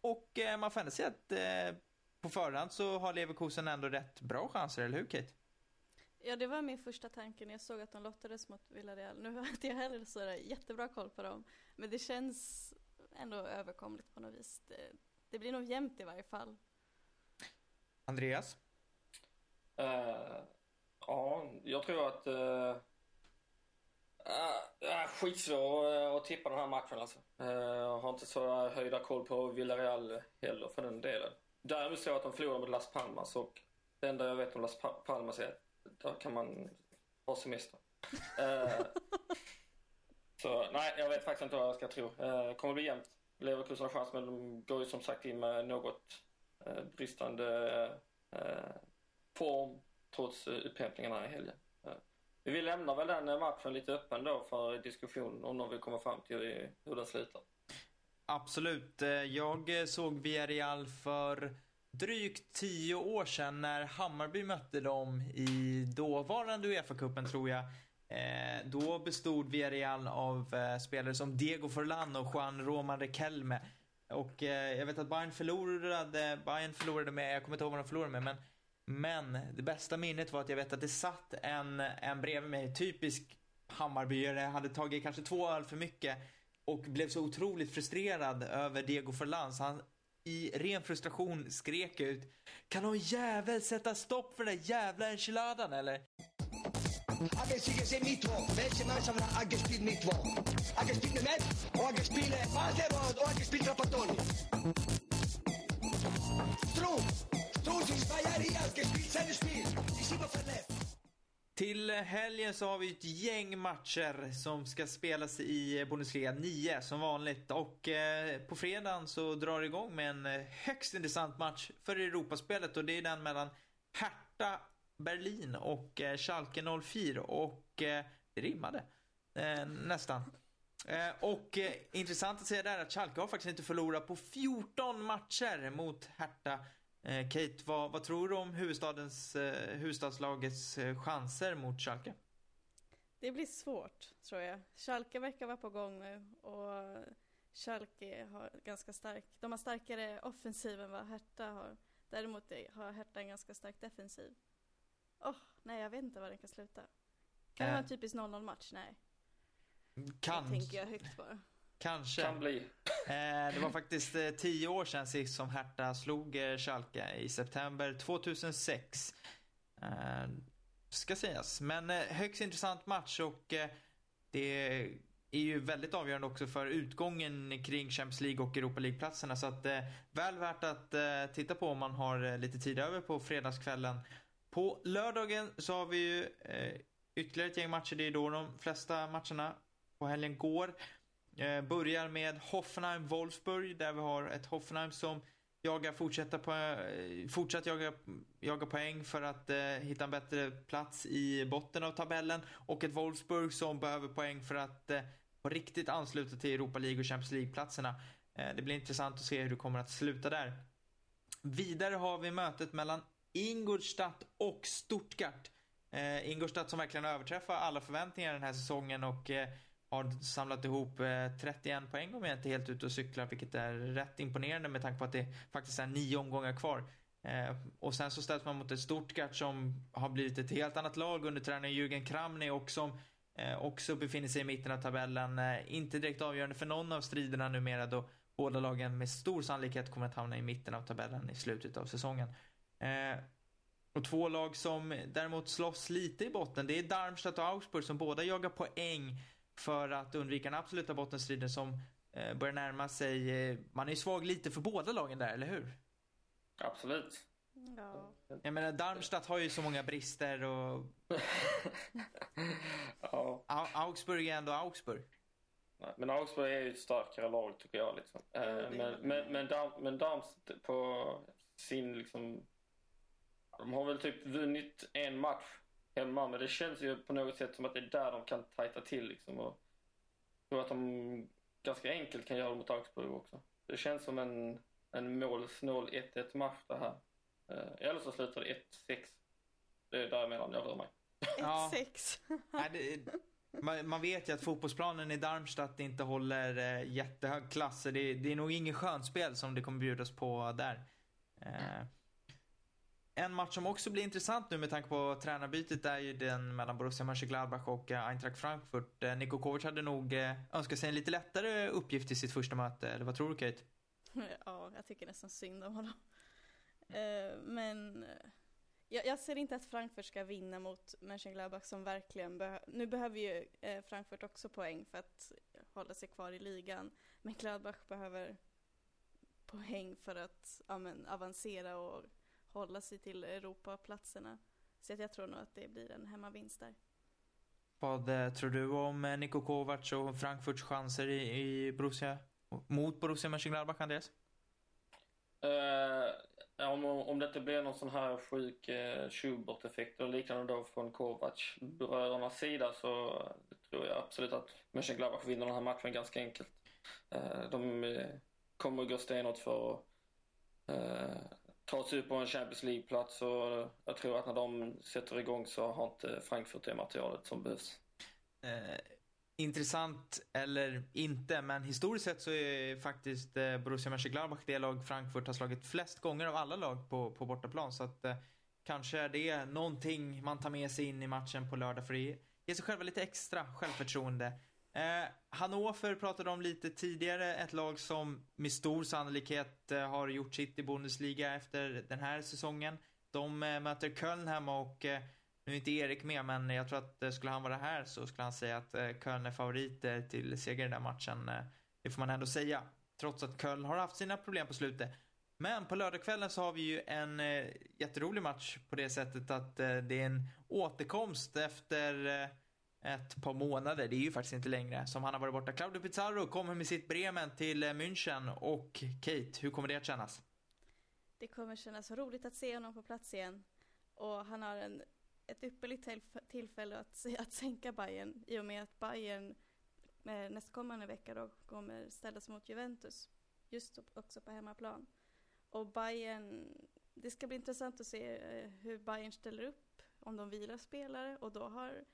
Och eh, man får ändå säga att eh, på förhand så har Leverkusen ändå rätt bra chanser, eller hur Kate? Ja, det var min första tanke när jag såg att de lottades mot Villarreal. Nu har inte jag heller så jättebra koll på dem, men det känns ändå överkomligt på något vis. Det, det blir nog jämnt i varje fall. Andreas? Eh, ja, jag tror att... Uh, uh, skitsvår uh, att tippa den här matchen alltså. Eh, Jag har inte så höjda koll på Villarreal heller för den delen. Däremot så jag att de förlorade mot Las Palmas och det enda jag vet om Las Pa- Palmas är att där kan man ha semester. Eh, så nej, jag vet faktiskt inte vad jag ska tro. Uh, det kommer bli jämnt. Leverkusen har chans men de går ju som sagt in med något eh, bristande eh, form trots eh, upphämtningarna i helgen. Eh. vi lämnar väl den eh, matchen lite öppen då för diskussion om någon vill komma fram till hur, den slutar. Absolut. Eh, jag såg Villarreal för drygt tio år sedan när Hammarby mötte dem i dåvarande Uefa-cupen tror jag. Eh, då bestod Villarreal av eh, spelare som Diego Forlan och Juan Roman Riquelme. Och eh, jag vet att Bayern förlorade, Bayern förlorade med, jag kommer inte ihåg vad de förlorade med, men men det bästa minnet var att jag vet att det satt en, en bredvid mig, typisk Hammarbyare, hade tagit kanske två öl för mycket och blev så otroligt frustrerad över Diego Forlan så han i ren frustration skrek ut Kan någon jävel sätta stopp för den där jävla enchiladan eller? A pensi che mit Mittwoch, welche Mannschaft hat gespielt Mittwoch? Hat gespielt Metz, oder hat gespielt Walter, oder hat gespielt Trapattoni? Strunk, Strunk ist zwei Jahre hier, hat gespielt seine Spiel. Ist immer verletzt. Till helgen så har vi ett gäng matcher som ska spelas i Bundesliga 9 som vanligt. Och eh, på fredagen så drar det igång med en eh, högst intressant match för Europaspelet och det är den mellan Hertha Berlin och eh, Schalke 04 och eh, det rimmade. Eh, nästan. Eh, och eh, intressant att säga där att Schalke har faktiskt inte förlorat på 14 matcher mot Hertha. Eh, Kate, vad, vad tror du om huvudstadens, huvudstadslagets chanser mot Schalke? Det blir svårt, tror jag. Schalke verkar vara på gång nu och Schalke har ganska stark, de har starkare offensiv än vad Hertha har. Däremot har Hertha en ganska stark defensiv. Åh, nej jag vet inte vad den kan sluta. Kan det Eh. vara en typisk 0-0 match? Nej. Det Kan, tänker jag högt bara. kanske. Kan bli. Eh, det var faktiskt eh, tio år sedan sist som Hertha slog eh, Schalke i september 2006. Eh, ska sägas. Men eh, högst intressant match och eh, det är ju väldigt avgörande också för utgången kring Champions League och Europa League-platserna. Så att eh, väl värt att eh, titta på om man har eh, lite tid över på fredagskvällen. På lördagen så har vi ju eh, ytterligare ett gäng matcher. Det är då de flesta matcherna på helgen går. Eh, börjar med Hoffenheim-Wolfsburg där vi har ett Hoffenheim som jagar fortsätta på, eh, fortsatt jaga, jaga poäng för att eh, hitta en bättre plats i botten av tabellen och ett Wolfsburg som behöver poäng för att eh, på riktigt ansluta till Europa League och Champions League-platserna. Eh, det blir intressant att se hur det kommer att sluta där. Vidare har vi mötet mellan Ingolstadt och Stuttgart. Eh, Ingolstadt som verkligen överträffar alla förväntningar den här säsongen och eh, har samlat ihop eh, 31 poäng om jag inte är helt ute och cyklar, vilket är rätt imponerande med tanke på att det faktiskt är nio omgångar kvar. Eh, och sen så ställs man mot ett Stuttgart som har blivit ett helt annat lag under tränaren Jürgen Kramny och som eh, också befinner sig i mitten av tabellen. Eh, inte direkt avgörande för någon av striderna numera då båda lagen med stor sannolikhet kommer att hamna i mitten av tabellen i slutet av säsongen. Eh, och två lag som däremot slåss lite i botten, det är Darmstadt och Augsburg som båda jagar poäng för att undvika den absoluta bottenstriden som eh, börjar närma sig. Eh, man är ju svag lite för båda lagen där, eller hur? Absolut. Ja. Jag menar, Darmstadt har ju så många brister och ja. Au- Augsburg är ändå Augsburg. Nej, Men Augsburg är ju ett starkare lag tycker jag. Liksom. Är men, men, men, Dam, men Darmstadt på sin liksom... De har väl typ vunnit en match hemma men det känns ju på något sätt som att det är där de kan tajta till liksom. Och jag tror att de ganska enkelt kan göra det mot Augsburg också. Det känns som en, en målsnål 1-1 match det här. Eh, eller så slutar det 1-6. Det är däremellan jag rör mig. Ja. 1-6. Nej, det, man, man vet ju att fotbollsplanen i Darmstadt inte håller eh, jättehög klass. så Det, det är nog ingen skönspel som det kommer bjudas på där. Eh, en match som också blir intressant nu med tanke på tränarbytet är ju den mellan Borussia Mönchengladbach och eh, Eintracht Frankfurt. Eh, Niko Kovac hade nog eh, önskat sig en lite lättare uppgift i sitt första möte. Eller vad tror du Kate? Ja, jag tycker nästan synd om honom. Men jag, ser inte att Frankfurt ska vinna mot Mönchengladbach som verkligen behöver... Nu behöver ju Frankfurt också poäng för att hålla sig kvar i ligan. Men Gladbach behöver poäng för att ja, men, avancera och hålla sig till Europaplatserna. Så att jag tror nog att det blir en hemmavinst där. Vad eh, tror du om eh, Niko Kovac och Frankfurts chanser i, i Borussia? Mot Borussia Mönchengladbach, Andreas? Eh, om, om det inte blir någon sån här sjuk uh, Schubert-effekt eller liknande då från Kovac-brödernas sida så tror jag absolut att Mönchengladbach vinner den här matchen ganska enkelt. Eh, de eh, kommer gå stenhårt för att ta sig upp på en Champions League-plats och jag tror att när de sätter igång så har inte Frankfurt det materialet som behövs. Eh, intressant eller inte, men historiskt sett så är faktiskt eh, Borussia Mönchengladbach det lag Frankfurt har slagit flest gånger av alla lag på, på bortaplan. Så att eh, kanske är det någonting man tar med sig in i matchen på lördag för att ge sig själva lite extra självförtroende. Eh, Hannover pratade om lite tidigare, ett lag som med stor sannolikhet eh, har gjort sitt i Bundesliga efter den här säsongen. De eh, möter Köln hemma och eh, nu är inte Erik med, men jag tror att eh, skulle han vara här så skulle han säga att eh, Köln är favoriter eh, till seger i den här matchen. Eh, det får man ändå säga. Trots att Köln har haft sina problem på slutet. Men på lördagskvällen så har vi ju en eh, jätterolig match på det sättet att eh, det är en återkomst efter eh, ett par månader, det är ju faktiskt inte längre, som han har varit borta. Claudio Pizarro kommer med sitt Bremen till eh, München och Kate, hur kommer det att kännas? Det kommer kännas roligt att se honom på plats igen. Och han har en, ett ypperligt tillfälle att, att sänka Bayern i och med att Bayern eh, nästkommande vecka då kommer ställas mot Juventus. Just också på hemmaplan. Och Bayern, det ska bli intressant att se eh, hur Bayern ställer upp, om de vilar spelare och då har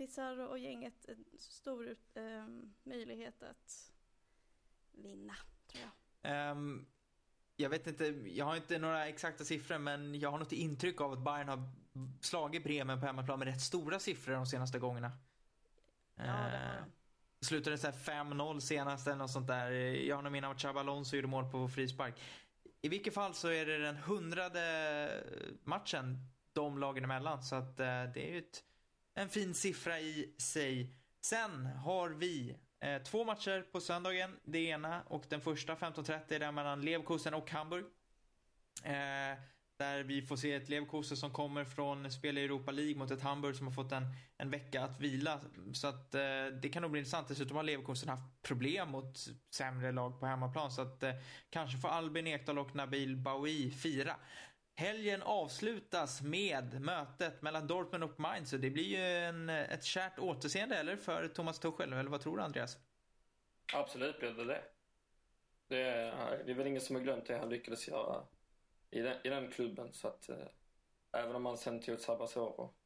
Pizarro och gänget en stor eh, möjlighet att vinna, tror jag. Ehm, jag vet inte, jag har inte några exakta siffror men jag har något intryck av att Bayern har slagit Bremen på hemmaplan med rätt stora siffror de senaste gångerna. Ja, det har Ehm, de. Det slutade så här 5-0 senast eller något sånt där. Jag har nog minne av att Xabi Alonso gjorde mål på frispark. I vilket fall så är det den hundrade matchen de lagen emellan. Så att eh, det är ju ett, en fin siffra i sig. Sen har vi eh, två matcher på söndagen. Det ena och den första 15.30 är den mellan Leverkusen och Hamburg. Eh, där vi får se ett Leverkusen som kommer från spel i Europa League mot ett Hamburg som har fått en, en vecka att vila. Så att eh, det kan nog bli intressant. Dessutom har Leverkusen haft problem mot sämre lag på hemmaplan. Så att eh, kanske får Albin Ekdal och Nabil Baoui fira. Helgen avslutas med mötet mellan Dortmund och Mainz. Så det blir ju en, ett kärt återseende, eller? För Thomas Tuchel, eller vad tror du Andreas? Absolut blir det det. Det är, det är väl ingen som har glömt det han lyckades göra i den, i den klubben. Så att, eh, även om han sen tog ett sabbatsår och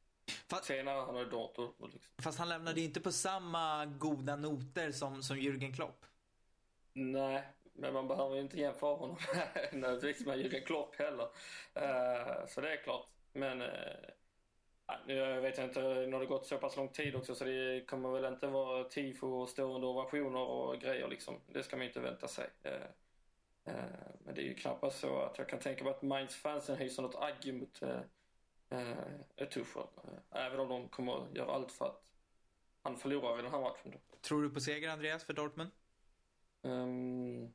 Fast, senare han hade Dortmund. Liksom. fast han lämnade ju inte på samma goda noter som, som Jürgen Klopp. Nej, men man behöver ju inte jämföra honom nödvändigtvis med Jürgen Klopp heller. Eh, så det är klart. Men uh, jag vet inte, nu har det gått så pass lång tid också så det kommer väl inte vara tifo och stående ovationer och grejer liksom. Det ska man inte vänta sig. Eh, eh, men det är ju knappast så att jag kan tänka mig att Mainz-fansen hyser något agg mot uh, Tuchel. Även om de kommer göra allt för att han förlorar i den här matchen då. Tror du på seger Andreas för Dortmund? Ehm,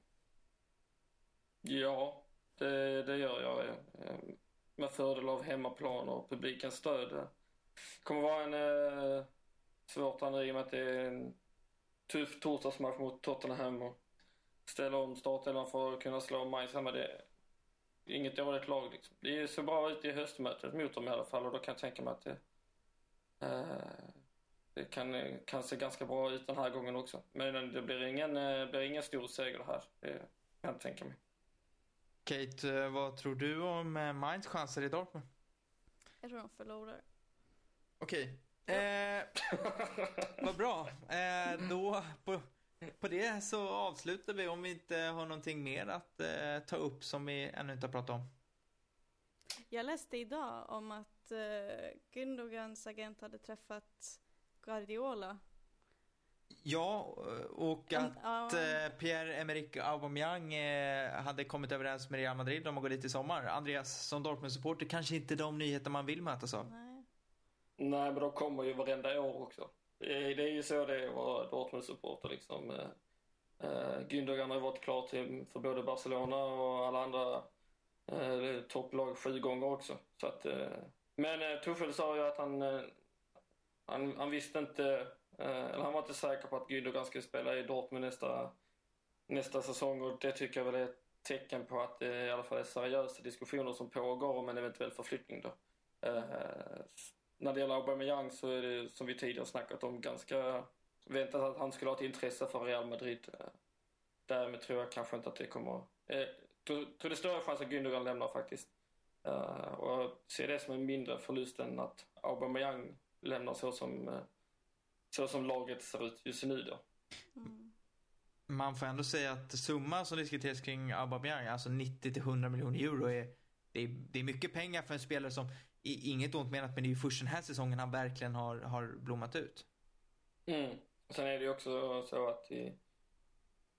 ja, det, det gör jag. Eh, med fördel av hemmaplan och publikens stöd. Det kommer vara en eh, svårt andra i och med att det är en tuff torsdagsmatch mot Tottenham och ställa om startelvan för att kunna slå Mainz hemma. Det är inget dåligt lag liksom. Det ser bra ut i höstmötet mot dem i alla fall och då kan jag tänka mig att det, eh, det kan, kan se ganska bra ut den här gången också. Men det blir ingen, eh, blir ingen stor seger här. Det kan jag tänka mig. Kate, eh, vad tror du om eh, Mainz chanser i Dortmund? Jag tror de förlorar. Okej. Eh, vad bra. Eh, då på, på det så avslutar vi om vi inte har någonting mer att eh, ta upp som vi ännu inte har pratat om. Jag läste idag om att uh, Gündogans agent hade träffat Guardiola. Ja, och att eh, Pierre-Emerick Aubameyang eh, hade kommit överens med Real Madrid om att gå dit i sommar. Andreas, som Dortmund-supporter, kanske inte de nyheter man vill mötas av. Nej. Nej, men de kommer ju varenda år också. Det är, det är ju så det är att vara Dortmund-supporter liksom. Eh, Gündogan har ju varit klar till, för både Barcelona och alla andra eh, topplag sju gånger också. Så att, eh, men eh, Tuchel sa ju att han, eh, han, han visste inte, eh, Eh, eller han var inte säker på att Gündogan skulle spela i Dortmund nästa, nästa säsong och det tycker jag väl är ett tecken på att det i alla fall är seriösa diskussioner som pågår om en eventuell förflyttning då. Eh, när det gäller Aubameyang så är det som vi tidigare snackat om ganska väntat att han skulle ha ett intresse för Real Madrid. Eh, därmed tror jag kanske inte att det kommer... Eh, tror, tror det är större chans att Gündogan lämnar faktiskt. Eh, och jag ser det som en mindre förlust än att Aubameyang lämnar så som, eh, så som laget ser ut just nu då. Mm. Man får ändå säga att summan som diskuteras kring Aubameyang, alltså 90-100 miljoner euro, är, det är, det är mycket pengar för en spelare som, inget ont menat, men det är ju först den här säsongen han verkligen har, har blommat ut. Mm. Sen är det ju också så att i,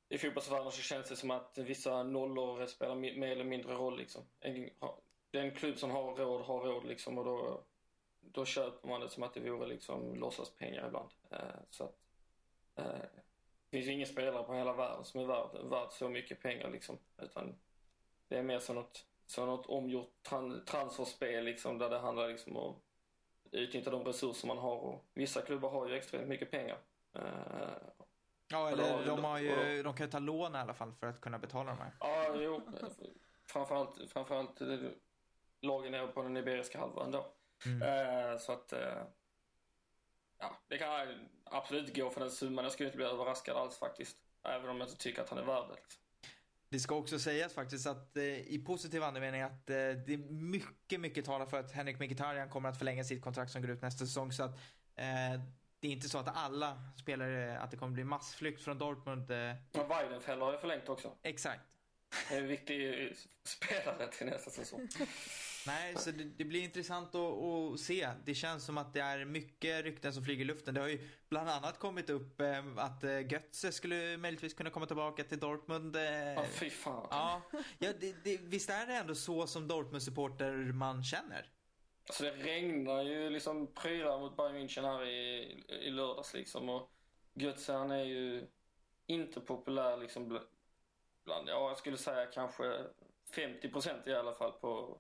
i fotbollsvärlden så känns det som att vissa nollor spelar mer eller mindre roll liksom. En, den klubb som har råd har råd liksom och då, då köper man det som att det vore liksom låtsaspengar ibland. Eh, så att, eh, det finns ju ingen spelare på hela världen som är värd, värd så mycket pengar liksom. Utan det är mer som något, som något omgjort tran, transferspel liksom där det handlar liksom om att utnyttja de resurser man har och vissa klubbar har ju extremt mycket pengar. Eh, Ja, Eller de, har ju, de kan ju ta lån i alla fall för att kunna betala de här. Ja, jo. Framförallt, framförallt lagen nere på den iberiska halvön då. Mm. Eh, så att... Eh, ja, det kan absolut gå för den summan. Jag skulle inte bli överraskad alls faktiskt. Även om jag inte tycker att han är värd det. Liksom. Det ska också sägas faktiskt att eh, i positiv andemening att eh, det är mycket, mycket talar för att Henrik Mkhitaryan kommer att förlänga sitt kontrakt som går ut nästa säsong. Så att eh, det är inte så att alla spelare, att det kommer bli massflykt från Dortmund. Eh, Men Weidenfeller har ju förlängt också. exakt. Det är en viktig eh, spelare till nästa säsong. Nej, så det, det blir intressant att, att se. Det känns som att det är mycket rykten som flyger i luften. Det har ju bland annat kommit upp eh, att eh, Götze skulle möjligtvis kunna komma tillbaka till Dortmund. Eh, Ja, fy fan. ja, ja det, det, visst är det ändå så som Dortmund-supporter man känner? Alltså det regnar ju liksom prylar mot Bayern München här i, i lördags liksom. Och Götze han är ju inte populär liksom bl- bland, ja jag skulle säga kanske 50% i alla fall på,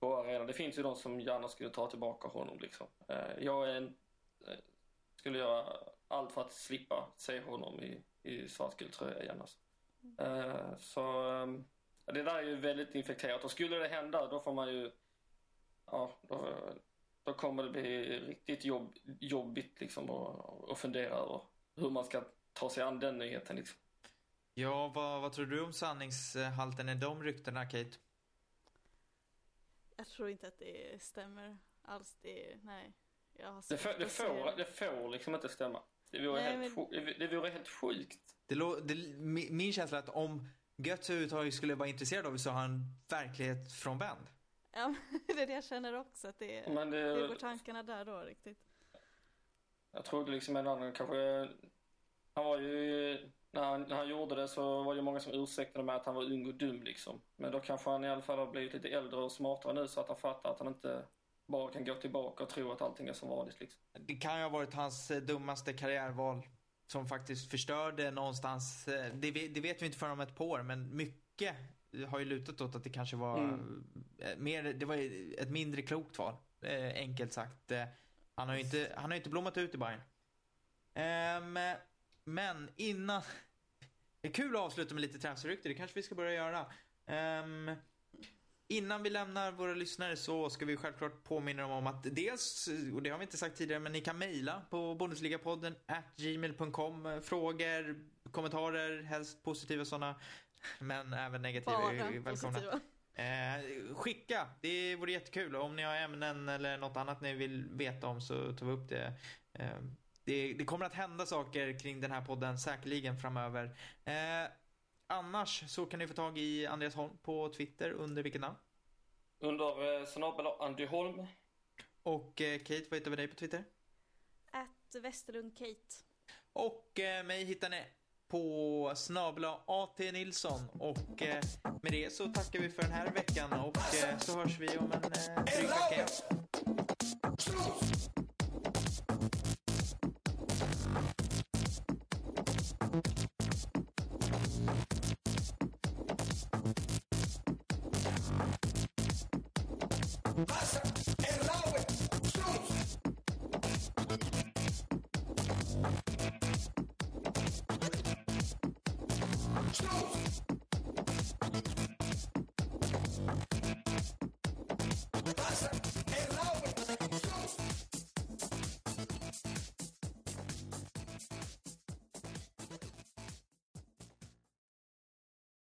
på arenan. Det finns ju de som gärna skulle ta tillbaka honom liksom. Eh, jag är en, eh, skulle göra allt för att slippa se honom i, i svartgul tröja igen alltså. Mm. Så ehm, det där är ju väldigt infekterat och skulle det hända då får man ju ja, då, då kommer det bli riktigt jobb, jobbigt liksom att, att fundera över hur man ska ta sig an den nyheten liksom. Ja, vad, vad tror du om sanningshalten i de ryktena, Kate? Jag tror inte att det stämmer alls. Det, nej. Jag har Det, får, det, får, det får liksom inte stämma. Det vore, Nej, helt, men- det vore helt sjukt. Det, det, mi- min känsla är att om Götze överhuvudtaget skulle vara intresserad av det så har han verklighet frånvänd. Ja, men det är det jag känner också. Att det, Men det, hur går tankarna där då riktigt? Jag trodde liksom en annan kanske... Han var ju... När han, när han gjorde det så var det många som ursäktade med att han var ung och dum liksom. Men då kanske han i alla fall har blivit lite äldre och smartare nu så att han fattar att han inte bara kan gå tillbaka och tro att allting är som vanligt liksom. Det kan ju ha varit hans eh, dummaste karriärval som faktiskt förstörde någonstans. eh, Det, det vet vi inte förrän om ett par år, men mycket har ju lutat åt att det kanske var Mm. eh, mer, det var ett mindre klokt val. Enkelt sagt. Han har ju inte, han har inte blommat ut i Bayern. Ehm, men innan... Det är kul att avsluta med lite transferrykte, det kanske vi ska börja göra. Ehm, Innan vi lämnar våra lyssnare så ska vi självklart påminna dem om att dels, och det har vi inte sagt tidigare, men ni kan mejla på Bundesligapodden at gmail.com. Frågor, kommentarer, helst positiva sådana. Men även negativa Bara är välkomna. positiva. Eh, skicka, det vore jättekul. Om ni har ämnen eller något annat ni vill veta om så tar vi upp det. Eh, det, det kommer att hända saker kring den här podden säkerligen framöver. Eh, annars så kan ni få tag i Andreas Holm på Twitter under vilket namn? Under eh, snabel Andy Holm. Och eh, Kate, vad heter vi dig på Twitter? Att Westerlund Kate. Och eh, mig hittar ni på snabla AT Nilsson. Och eh, med det så tackar vi för den här veckan och eh, så hörs vi om en eh, dryg vecka